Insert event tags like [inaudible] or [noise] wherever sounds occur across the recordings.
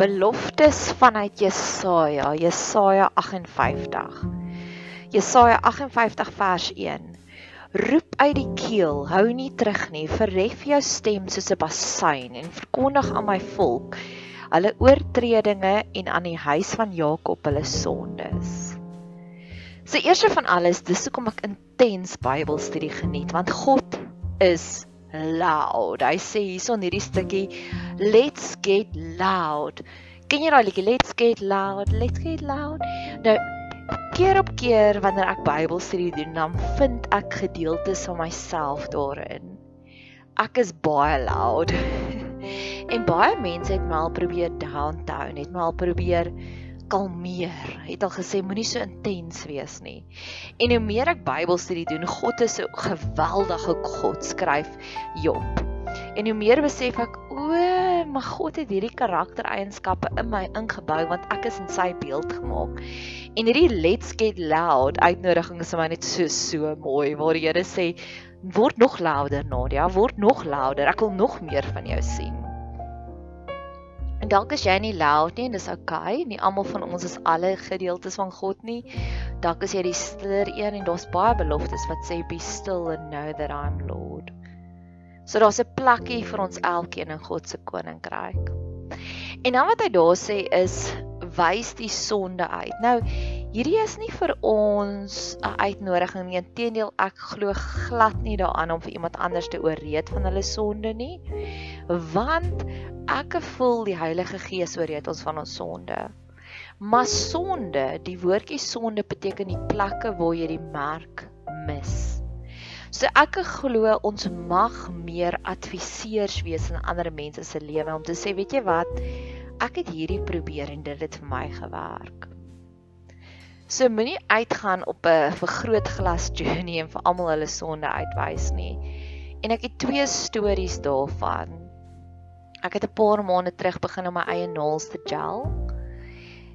Beloftes vanuit Jesaja, Jesaja 58. Jesaja 58 vers 1. Roep uit die keel, hou nie terug nie, verhef jou stem soos 'n basuin en verkondig aan my volk hulle oortredinge en aan die huis van Jakob hulle sondes. So eerste van alles, dis hoekom ek intens Bybelstudie geniet, want God is loud. Hy sê hierson hierdie stukkie let's get loud. Ken jy daai liedjie let's get loud, let's get loud? Nou keer op keer wanneer ek Bybelstudie doen, dan vind ek gedeeltes van myself daarin. Ek is baie loud. [laughs] en baie mense het my al probeer downtown, het my al probeer kalmeer. Het al gesê moenie so intens wees nie. En hoe meer ek Bybelstudie doen, God is 'n geweldige God, skryf Job. En hoe meer besef ek, o, my God het hierdie karaktereienskappe in my ingebou want ek is in sy beeld gemaak. En hierdie let's get loud uitnodiging is vir my net so so mooi waar die Here sê word nog louder Nadia, word nog louder. Ek wil nog meer van jou sien. Dalk is jy nie loud nie en dis oukei, okay. nie almal van ons is alle gedeeltes van God nie. Dalk is jy die stiller een en daar's baie beloftes wat sê be still and know that I'm Lord. So daar's 'n plekkie vir ons elkeen in God se koninkryk. En dan wat hy daar sê is wys die sonde uit. Nou hierdie is nie vir ons 'n uitnodiging nie. Inteendeel, ek glo glad nie daaraan om vir iemand anders te ooreed van hulle sonde nie. Want ek voel die Heilige Gees ooreed ons van ons sonde. Maar sonde, die woordjie sonde beteken die plekke waar jy die merk mis. So ek glo ons mag meer adviseurs wees in ander mense se lewe om te sê, weet jy wat? ek het hierdie probeer en dit het vir my gewerk. So moenie uitgaan op 'n vergrootglas journey en vir almal hulle sonde uitwys nie. En ek het twee stories daarvan. Ek het 'n paar maande terug begin om my eie naels te gel.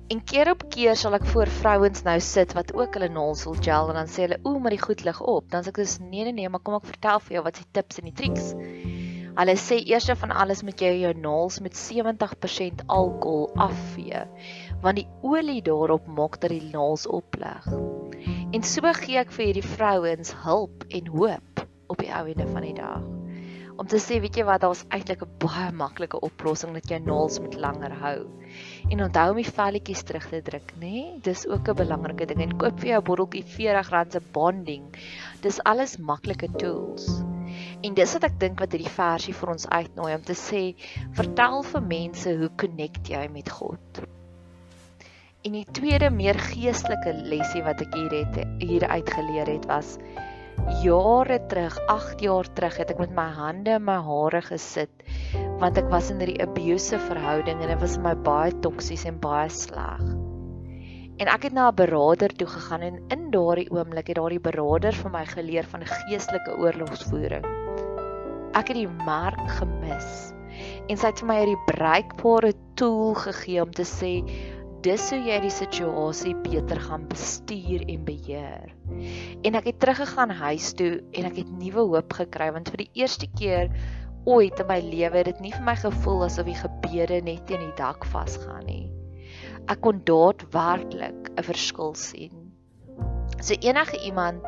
En keer op keer sal ek voor vrouens nou sit wat ook hulle naels wil gel en dan sê hulle, "Ooh, maar die goed lig op." Dan sê ek, "Dis nee nee nee, maar kom ek vertel vir jou wat se tips en die triks." Hulle sê eers van alles moet jy jou naels met 70% alkohol afvee want die olie daarop maak dat die naels oplig. En so gee ek vir hierdie vrouens hulp en hoop op die ou ende van die dag. Om te sê, weet jy wat, daar's eintlik 'n baie maklike oplossing dat jou naels met langer hou. En onthou om die velletjies terug te druk, nê? Nee? Dis ook 'n belangrike ding. En koop vir jou botteltjie R40 se bonding. Dis alles maklike tools. En dis wat ek dink wat hierdie versie vir ons uitnooi om te sê, vertel vir mense hoe connect jy met God. En die tweede meer geestelike lesie wat ek hier het hier uitgeleer het was jare terug, 8 jaar terug het ek met my hande in my hare gesit want ek was in 'n abusive verhouding en dit was my baie toksies en baie sleg. En ek het na 'n beraader toe gegaan en in daardie oomblik het daardie beraader vir my geleer van geestelike oorlogsvoering. Ek het die mark gemis. En sy het vir my hierdie bruikbare tool gegee om te sê dis hoe jy die situasie beter gaan bestuur en beheer. En ek het teruggegaan huis toe en ek het nuwe hoop gekry want vir die eerste keer ooit in my lewe het dit nie vir my gevoel asof die gebede net teen die dak vasgaan nie. Ek kon daadwerklik 'n verskil sien. So enige iemand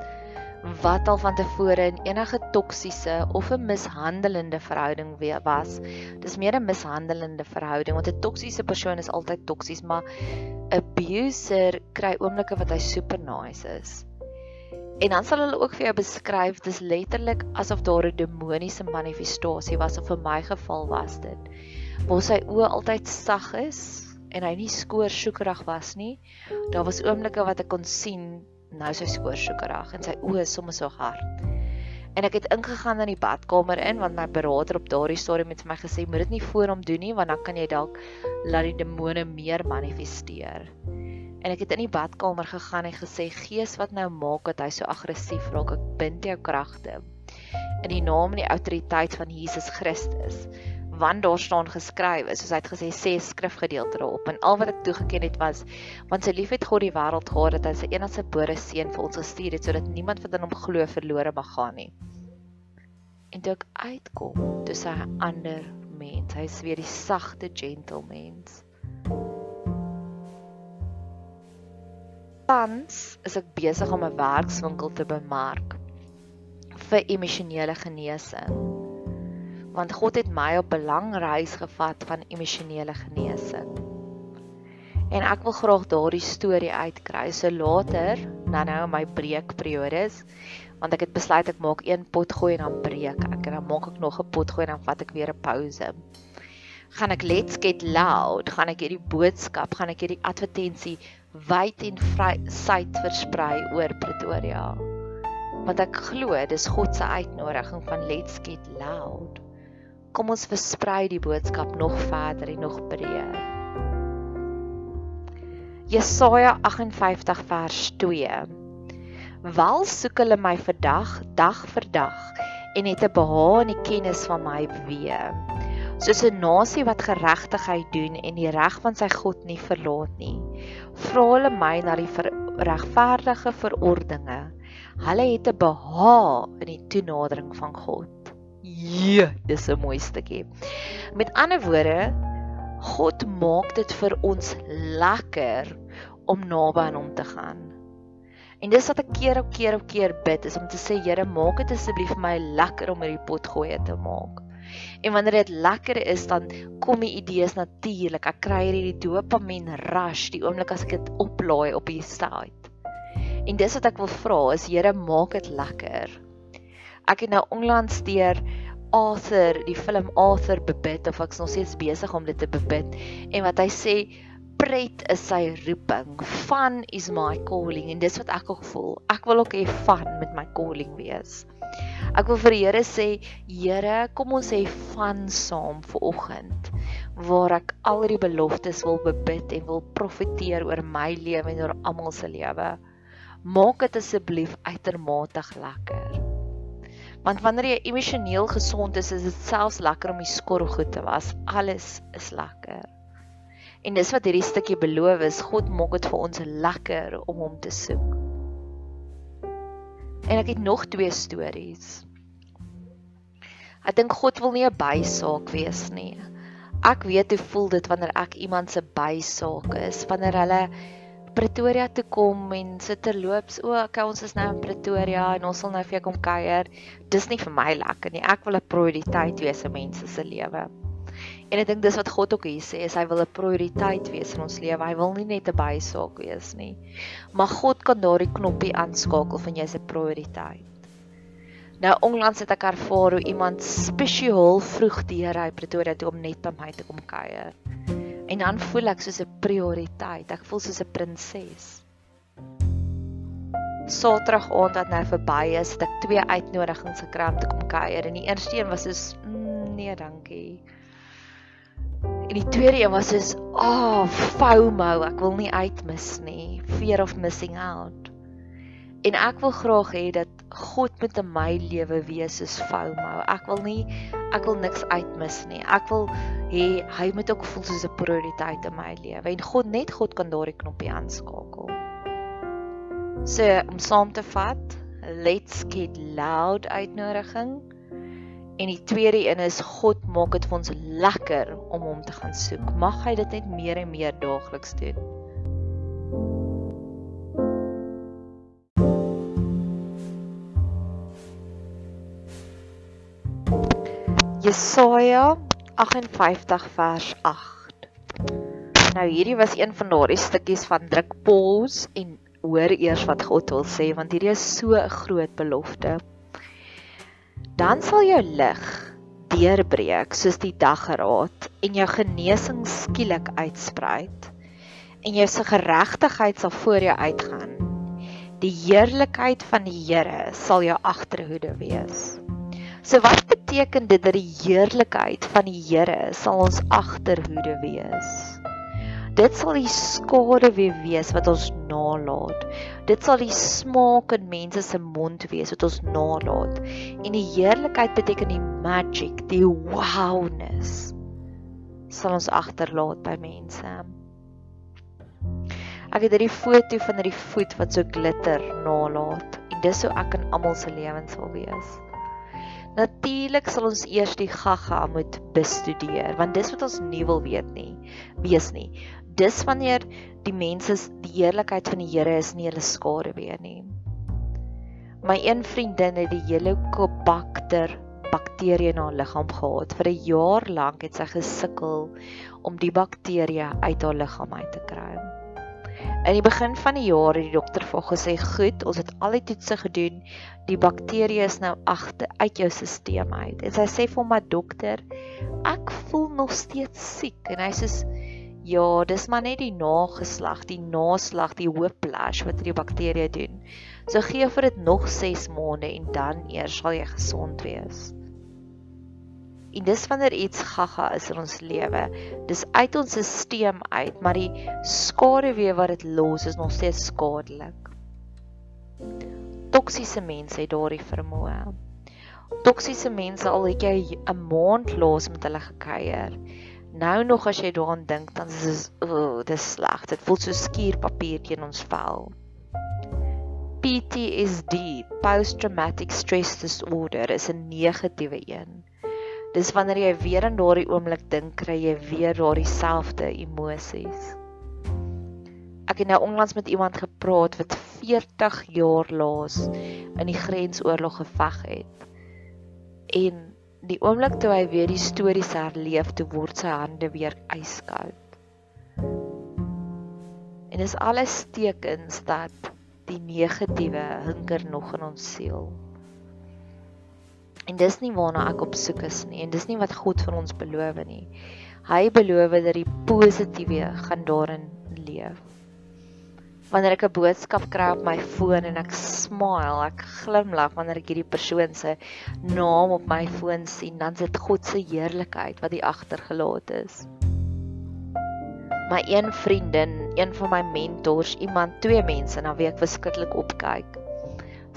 wat al van tevore in enige toksiese of 'n mishandelende verhouding was, dis meer 'n mishandelende verhouding want 'n toksiese persoon is altyd toksies, maar abuser kry oomblikke wat hy super nice is. En dan sal hulle ook vir jou beskryf dis letterlik asof daar 'n demoniese manifestasie was of vir my geval was dit. Waar sy oë altyd sag is en hy nie skoorsoekerig was nie. Daar was oomblikke wat ek kon sien nou sy skoorsoekerig en sy oë is sommer so hard. En ek het ingegaan in die badkamer in want my beraader op daardie stadium het vir my gesê moet dit nie voor hom doen nie want dan kan jy dalk laat die demone meer manifesteer. En ek het in die badkamer gegaan en gesê gees wat nou maak dat hy so aggressief raak, ek bind jou kragte in die naam en die autoriteit van Jesus Christus. Want daar staan geskrywe, soos hy het gesê sê skrifgedeelte daarop en al wat ek toegeken het was want sy liefhet God die wêreld gehad dat hy sy enigste gebore seun vir ons gestuur het sodat niemand wat in hom glo verlore mag gaan nie. En toe ek uitkom, dis 'n ander mens. Hy is weer die sagte gentle mens. Tans is ek besig om 'n werkswinkel te bemark vir emosionele genesing. Want God het my op 'n lang reis gevat van emosionele genesing. En ek wil graag daardie storie uitkry. So later, nou nou my breekperiodes, want ek het besluit ek maak een pot gooi en dan breek ek en dan maak ek nog 'n pot gooi en dan vat ek weer 'n pouse. Gaan ek let's get loud, gaan ek hierdie boodskap, gaan ek hierdie advertensie wyd en suid versprei oor Pretoria. Want ek glo dis God se uitnodiging van Let's Get Loud. Kom ons versprei die boodskap nog verder en nog breër. Jesaja 58 vers 2. Wel soek hulle my vir dag, vir dag en het 'n behaag in die kennis van my weë soos 'n nasie wat geregtigheid doen en die reg van sy God nie verlaat nie. Vra hulle my na die regverdige verordeninge. Hulle het 'n behaag in die toenadering van God. Ja, dis 'n mooi stukkie. Met ander woorde, God maak dit vir ons lekker om naby aan hom te gaan. En dis wat ek keer op keer op keer bid is om te sê Here, maak dit asseblief vir my lekker om hierdie pot gooi te maak. En wanneer dit lekker is, dan kom die idees natuurlik. Ek kry hierdie dopamien rush die oomblik as ek dit oplaai op die site. En dis wat ek wil vra is Here, maak dit lekker. Ek het nou onlangs deur Arthur, die film Arthur bebid of ek's nog steeds besig om dit te bebid en wat hy sê pret is sy roeping. Fun is my calling en dis wat ek ook voel. Ek wil ook hê fun met my calling wees. Ek wil vir die Here sê, Here, kom ons hê van saam vir oggend waar ek al die beloftes wil bebid en wil profeteer oor my lewe en oor almal se lewe. Maak dit asseblief uitermate lekker. Want wanneer jy emosioneel gesond is, is dit selfs lekker om die skorrel goed te was. Alles is lekker. En dis wat hierdie stukkie beloof is, God maak dit vir ons lekker om hom te soek. En ek het nog twee stories. Ek dink God wil nie 'n bysaak wees nie. Ek weet hoe voel dit wanneer ek iemand se bysaak is, wanneer hulle Pretoria toe kom en sit terloops, o, okay, ons is nou in Pretoria en ons wil nou vir jou kom kuier. Dis nie vir my lekker nie. Ek wil 'n prioriteit wees in mense se lewe. En ek dink dis wat God ook hier sê, hy wil 'n prioriteit wees in ons lewe. Hy wil nie net 'n bysaak wees nie. Maar God kan daardie knoppie aanskakel van jy's 'n prioriteit. Nou onlangs het ek ervaar hoe iemand spesiaal vroeg deur hy Pretoria toe om net by my te kom kuier. En dan voel ek soos 'n prioriteit. Ek voel soos 'n prinses. Saterdag aand wat nou verby is, het ek twee uitnodigings gekry om te kom kuier en die eerste een was soos mm, nee, dankie. En die tweede een was is, "Ah, oh, FOMO, ek wil nie uitmis nie. fear of missing out. En ek wil graag hê dat God met in my lewe wees soos FOMO. Ek wil nie ek wil niks uitmis nie. Ek wil hê hy moet ook voel soos 'n prioriteit in my lewe. En God net God kan daardie knoppie aanskakel. So om saam te vat, let's get loud uitnodiging. En die tweede een is God maak dit vir ons lekker om hom te gaan soek. Mag hy dit net meer en meer daagliks doen. Jesaja 58 vers 8. Nou hierdie was een van daardie stukkies van druk pause en hoor eers wat God wil sê want hierdie is so 'n groot belofte. Dan sal jou lig deurbreek soos die daggeraad en jou genesing skielik uitsprei en jou se geregtigheid sal voor jou uitgaan. Die heerlikheid van die Here sal jou agterhoede wees. So wat beteken dit dat die heerlikheid van die Here sal ons agterhoede wees? Dit sal die skade weer wees wat ons nalat. Dit sal die smaak in mense se mond wees wat ons nalat. En die heerlikheid beteken die magic, die wowness sal ons agterlaat by mense. Ek het hierdie foto van hierdie voet wat so glitter nalat en dis hoe ek in almal se lewens wil wees. Natuurlik sal ons eers die gaga moet bestudeer want dis wat ons nie wil weet nie. Wees nie. Dis wanneer die mense die heerlikheid van die Here is nie hulle skade weer nie. My een vriendin het die Helicobacter bakterie in haar liggaam gehad. Vir 'n jaar lank het sy gesukkel om die bakterie uit haar liggaam uit te kry. In die begin van die jaar het die dokter vir gesê, "Goed, ons het al die toetse gedoen. Die bakterie is nou agter uit jou stelsel uit." En sy sê vir my dokter, "Ek voel nog steeds siek." En hy sê, "Ja, dis maar net die nageslag, die naslag, die whiplash wat die bakterie doen. So gee vir dit nog 6 maande en dan eers sal jy gesond wees." En dis wanneer iets gaga is in ons lewe. Dis uit ons stelsel uit, maar die skade weer wat dit los is nog steeds skadelik. Toksiese mense het daardie vermoë. Toksiese mense al het jy 'n maand laas met hulle gekuier. Nou nog as jy daaraan dink, dan is dit o, oh, dis sleg. Dit voel so skuurpapier teen ons vel. PTSD, post traumatic stress disorder, is 'n negatiewe een. Dis wanneer jy weer in daardie oomblik dink, kry jy weer daardie selfde emosies. Ek het nou onlangs met iemand gepraat wat 40 jaar laas in die grensoorlog geveg het. En die oomblik toe hy weer die stories herleef, toe word sy hande weer yskoud. En dis alles tekens dat die negatiewe hinker nog in ons siel. En dis nie waarna ek op soek is nie en dis nie wat God vir ons beloof nie. Hy beloof dat die positiewe gaan daarin leef. Wanneer ek 'n boodskap kry op my foon en ek smile, ek glimlag wanneer ek hierdie persoon se naam op my foon sien, dan is dit God se heerlikheid wat hier agtergelaat is. My een vriendin, een van my mentors, iemand, twee mense na wie ek verskriklik opkyk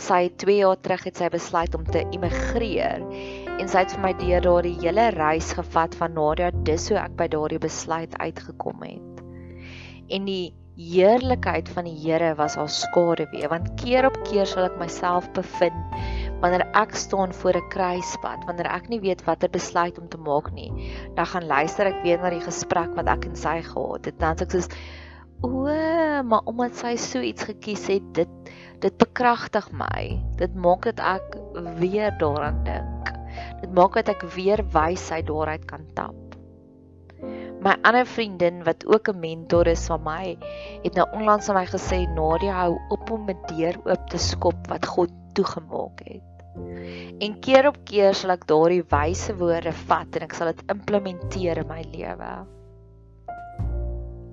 sy 2 jaar terug het sy besluit om te immigreer en sy het vir my deur daardie hele reis gevat van Nadia dis hoe ek by daardie besluit uitgekom het. En die heerlikheid van die Here was haar skade weer want keer op keer sal ek myself bevind wanneer ek staan voor 'n kruispunt wanneer ek nie weet watter besluit om te maak nie. Dan gaan luister ek weer na die gesprek wat ek en sy gehad het. Dan sê ek soos o maar omdat sy so iets gekies het dit dit bekragtig my. Dit maak dat ek weer daaraan dink. Dit maak dat ek weer wysheid daaruit kan tap. My ander vriendin wat ook 'n mentor is van my, het nou onlangs aan my gesê Nadia hou op om 'n deur oop te skop wat God toegemaak het. En keer op keer sal ek daardie wyse woorde vat en ek sal dit implementeer in my lewe.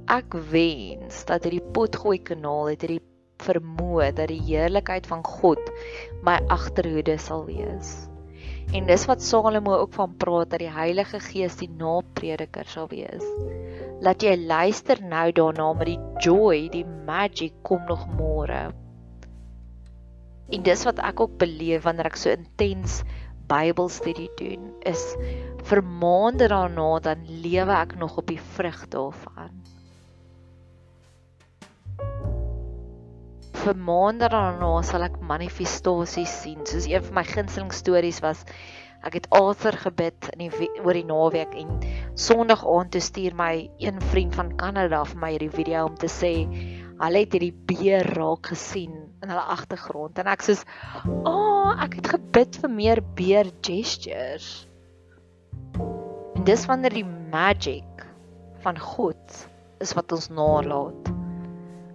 Ek wens dat hierdie potgooi kanaal het hierdie vermoë dat die heerlikheid van God my agterhoede sal wees. En dis wat Salomo ook van praat dat die Heilige Gees die naprediker sal wees. Laat jy luister nou daarna met die joy, die magic kom nog môre. En dis wat ek ook beleef wanneer ek so intens Bybelstudie doen, is vir maande daarna dan lewe ek nog op die vrug daarvan. Vir maande daarna sal ek manifestasies sien, soos een van my gunsteling stories was ek het Arthur gebid in die oor die naweek en Sondag aand toe stuur my een vriend van Kanada vir my hierdie video om te sê hulle het hierdie beer raak gesien in hulle agtergrond en ek sê, "O, oh, ek het gebid vir meer beer gestures." En dis wanneer die magic van God is wat ons nalat.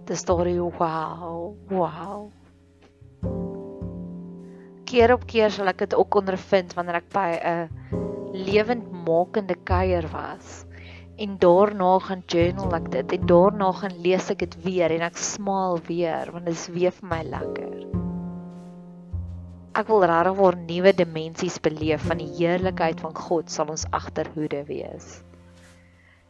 Dis storie wow, wow. Keer op keer sal ek dit ook ondervind wanneer ek by 'n lewendmakende kuier was en daarna gaan journal ek dit en daarna gaan lees ek dit weer en ek smaal weer want dit is weer vir my lekker. Ek wil regtig waar nuwe dimensies beleef van die heerlikheid van God sal ons agterhoede wees.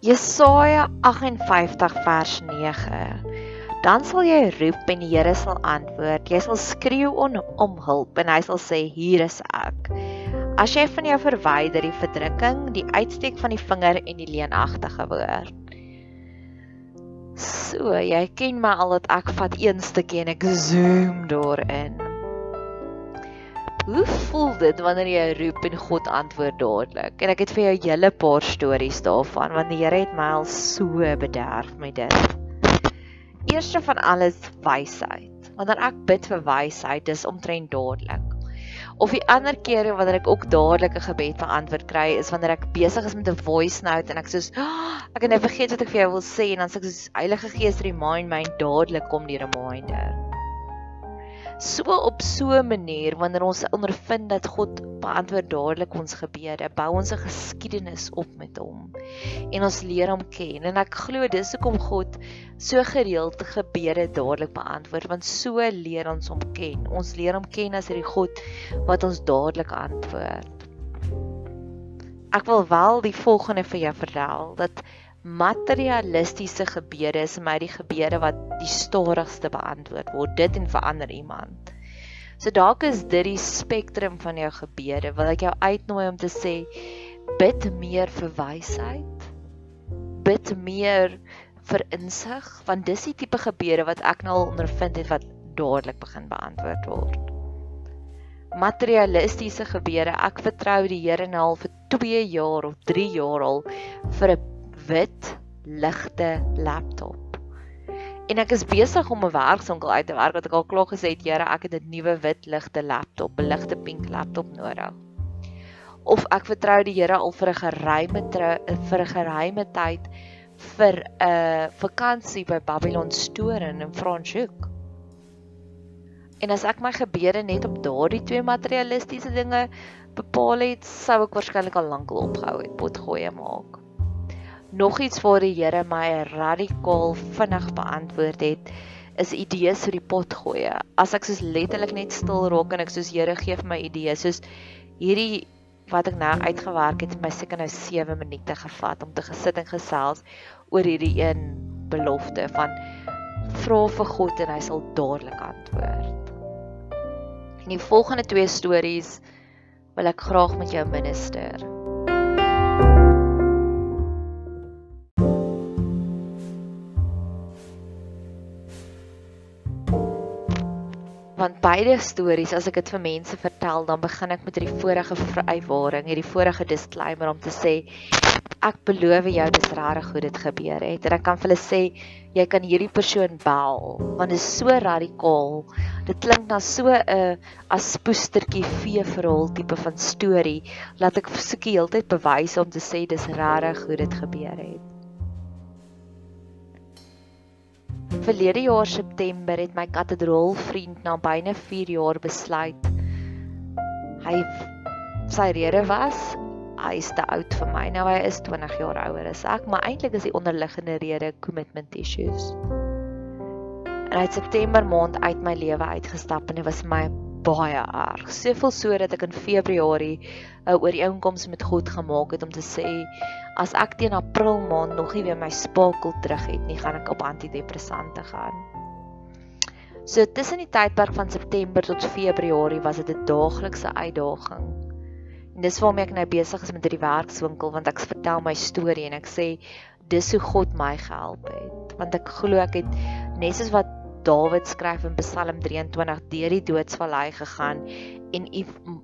Jesaja 58 vers 9. Dan sal jy roep en die Here sal antwoord. Jy sal skreeu om, om hulp en hy sal sê hier is ek. As jy van jou verwyder die verdrukking, die uitsteek van die vinger en die leenagtige woord. So, jy ken my al dat ek vat een stukkie en ek zoom daarin. Hoe voel dit wanneer jy roep en God antwoord dadelik? En ek het vir jou 'n hele paar stories daarvan want die Here het my al so bederf met dit. Eerste van alles wysheid. Wanneer ek bid vir wysheid, dis omtrent dadelik. Of die ander kere wanneer ek ook dadelik 'n gebed beantwoord kry, is wanneer ek besig is met 'n voice note en ek soos oh, ek het net vergeet wat ek vir jou wil sê en dan sê ek soos Heilige Gees remind my dadelik kom die reminder. So op so 'n manier wanneer ons ondervind dat God beantwoord dadelik ons gebede, bou ons 'n geskiedenis op met hom en ons leer hom ken en ek glo dis hoekom God so gereeld gebede dadelik beantwoord want so leer ons hom ken. Ons leer hom ken as hierdie God wat ons dadelik antwoord. Ek wil wel die volgende vir jou vertel dat materialistiese gebede is my die gebede wat die stadigste beantwoord word dit en verander iemand. So dalk is dit die spektrum van jou gebede. Wil ek jou uitnooi om te sê bid meer vir wysheid. Bid meer vir insig want dis die tipe gebede wat ek nou al ondervind het wat dadelik begin beantwoord word. Materialistiese gebede, ek vertrou die Here nou al vir 2 jaar of 3 jaar al vir 'n wit ligte laptop. En ek is besig om 'n werkswinkel uit te werk wat ek al klaar gesê het, Here, ek het 'n nuwe wit ligte laptop, 'n ligte pink laptop nodig. Of ek vertrou die Here al vir 'n geruime vir 'n geruime tyd vir 'n vakansie by Babylon Storen in Franschhoek. En as ek my gebede net op daardie twee materialistiese dinge bepaal het, sou ek waarskynlik al lankal opgehou het potgoeie maak nog iets waar die Here my radikaal vinnig beantwoord het is idees vir die pot gooi. As ek soos letterlik net stil raak en ek soos Here gee vir my idees, soos hierdie wat ek nou uitgewerk het, my seker nou 7 minute gevat om te gesit en gesels oor hierdie een belofte van vra vir God en hy sal dadelik antwoord. In die volgende twee stories wil ek graag met jou minister. Want beide stories as ek dit vir mense vertel dan begin ek met hierdie vorige vrywaring, hierdie vorige disclaimer om te sê ek beloof jou dis regtig hoe dit gebeur het. En ek kan vir hulle sê jy kan hierdie persoon bel want dit is so radikaal. Dit klink na so 'n as poestertjie vee verhaal tipe van storie dat ek soek die hele tyd bewyse om te sê dis regtig hoe dit gebeur het. Verlede jaar September het my katedraal vriend na byna 4 jaar besluit. Hy sy rede was hy is te oud vir my. Nou hy is 20 jaar ouer as ek, maar eintlik is die onderliggende rede commitment issues. En hy het September maand uit my lewe uitgestap en dit was my baie erg. Soveel so dat ek in Februarie 'n ooreenkoms met God gemaak het om te sê as ek teen April maand nog nie weer my spakel terug het nie, gaan ek op antidepressante gaan. So tussen die tydperk van September tot Februarie was dit 'n daaglikse uitdaging. En dis waarom ek nou besig is met hierdie werkswinkel want ek vertel my storie en ek sê dis hoe God my gehelp het. Want ek glo ek het net soos wat Dawid skryf in Psalm 23 deur die doodsvallei gegaan en u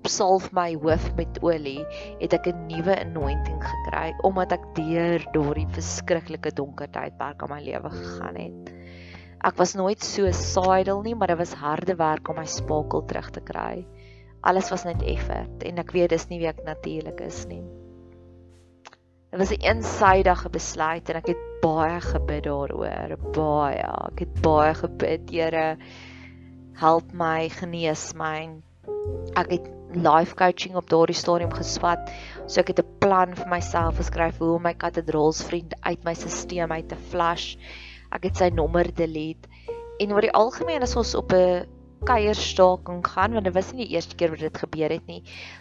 salf my hoof met olie, het ek 'n nuwe anointing gekry omdat ek deur daardie verskriklike donker tydperk in my lewe gegaan het. Ek was nooit so saadel nie, maar dit was harde werk om my spakel terug te kry. Alles was net effort en ek weet dis nie wie ek natuurlik is nie. Dit was 'n eensydige besluit en ek het baie gebid daaroor, baie. Ek het baie gebid, Here, help my, genees my. Ek het life coaching op daardie stadium geswat. So ek het 'n plan vir myself geskryf hoe om my katedraalsvriend uit my stelsel uit te flush. Ek het sy nommer delete. En oor die algemeen as ons op 'n kuierstaking gaan want dit was nie die eerste keer wat dit gebeur het nie.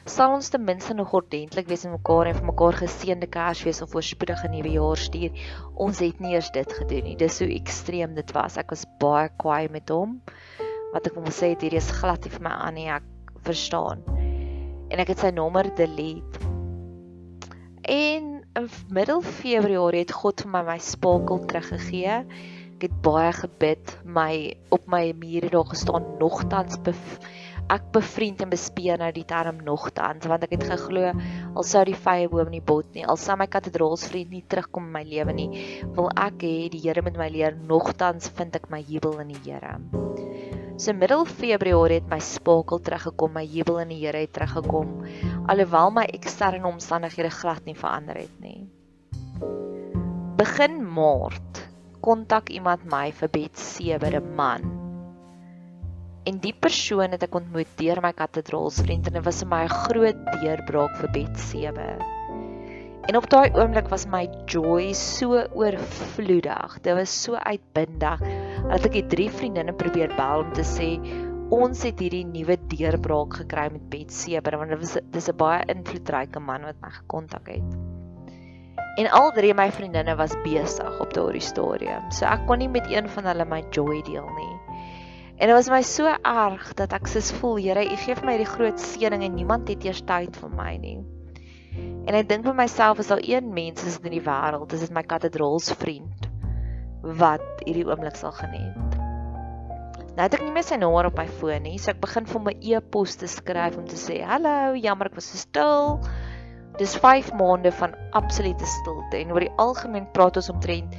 Sal ons ten minste nog ordentlik wees met mekaar en vir mekaar geseënde Kersfees of voorspoedige nuwe jaar stuur. Ons het nie eers dit gedoen nie. Dis hoe ekstreem dit was. Ek was baie kwaai met hom. Wat ek hom sê het hierdie is glad nie vir my aan nie. Ek verstaan. En ek het sy nommer delete. En in middel Februarie het God vir my my spakel teruggegee ek het baie gebid, my op my mure daar gestaan nogtans bef, ek bevriend en bespeen nou die term nogtans want ek het geglo al sou die vye boom nie bot nie, al sou my katedraalsvriend nie terugkom in my lewe nie, wil ek hê die Here moet my leer nogtans vind ek my jubel in die Here. So middel Februarie het my spakel teruggekom, my jubel in die Here het teruggekom alhoewel my eksterne omstandighede glad nie verander het nie. Begin Maart kontak iemand my vir Bet 7 'n man. En die persoon het ek ontmoet deur my katedraalsvriend en dit was vir my 'n groot deurbraak vir Bet 7. En op daai oomblik was my joy so oorvloedig. Dit was so uitbundig dat ek die drie vriendinne probeer bel om te sê ons het hierdie nuwe deurbraak gekry met Bet 7 want dit was dis 'n baie invloedryke man wat my gekontak het. En al drie my vriendinne was besig op daardie stadium. So ek kon nie met een van hulle my joy deel nie. En dit was my so erg dat ek soos voel, Here, U gee vir my hierdie groot seëning en niemand het eers tyd vir my nie. En ek dink vir myself as daar een mens is in die wêreld, dis dit my katedraalsvriend wat hierdie oomblik sal geniet. Nou het ek nie meer sy nommer op my foon nie, so ek begin vir my e-pos te skryf om te sê, "Hallo, jammer ek was so stil." Dis 5 maande van absolute stilte en oor die algemeen praat ons omtrent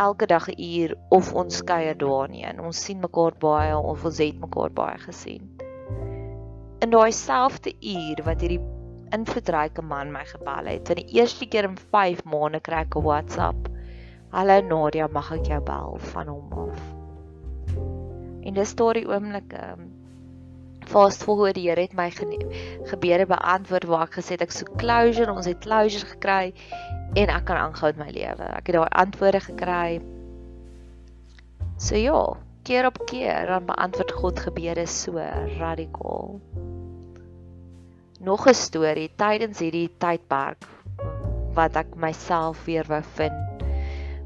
elke dag 'n uur of ons kuier daarin en ons sien mekaar baie of ons het mekaar baie gesien. In daai selfde uur wat hierdie invloedryke man my gebel het, vir die eerste keer in 5 maande kry ek 'n WhatsApp. Hallo Nadia, mag ek jou bel van hom af? En dis daardie oomblik ehm fast forward die Here het my gebede beantwoord waar ek gesê het ek so closure, ons het closure gekry en ek kan aangaan met my lewe. Ek het daai antwoorde gekry. So ja, keer op keer dan beantwoord God gebede so radikaal. Nog 'n storie tydens hierdie tydperk wat ek myself weer wou vind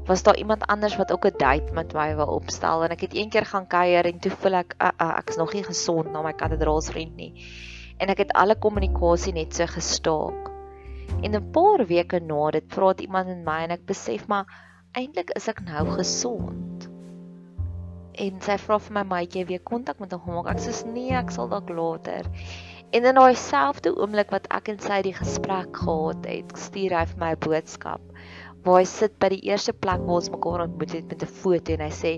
was daar iemand anders wat ook 'n date met my wou opstel en ek het een keer gaan kuier en toe voel ek uh, uh, ek's nog nie gesond na my katedraalsvriend nie. En ek het alle kommunikasie net so gestaak. En 'n paar weke na dit praat iemand met my en ek besef maar eintlik is ek nou gesond. En sy vra vir my maatjie weer kontak met hom gemaak. Ek sê nee, ek sal dalk later. En in daai selfde oomblik wat ek en sy die gesprek gehad het, stuur hy vir my 'n boodskap waar hy sit by die eerste plek waar ons mekaar ontmoet het met 'n foto en hy sê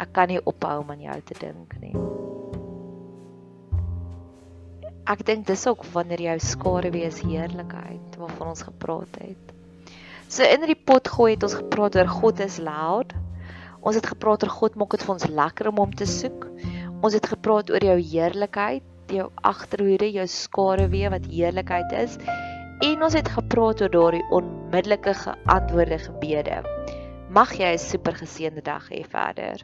ek kan nie ophou om aan jou te dink nie. Ek dink dis ook wanneer jou skare wees heerlikheid waarvan ons gepraat het. So in die pot gooi het ons gepraat oor God is loud. Ons het gepraat oor God maak dit vir ons lekker om hom te soek. Ons het gepraat oor jou heerlikheid, jou agterhoede, jou skare weer wat heerlikheid is en ons het gepraat oor daardie onmiddellike geantwoorde gebede. Mag jy 'n super geseënde dag hê verder.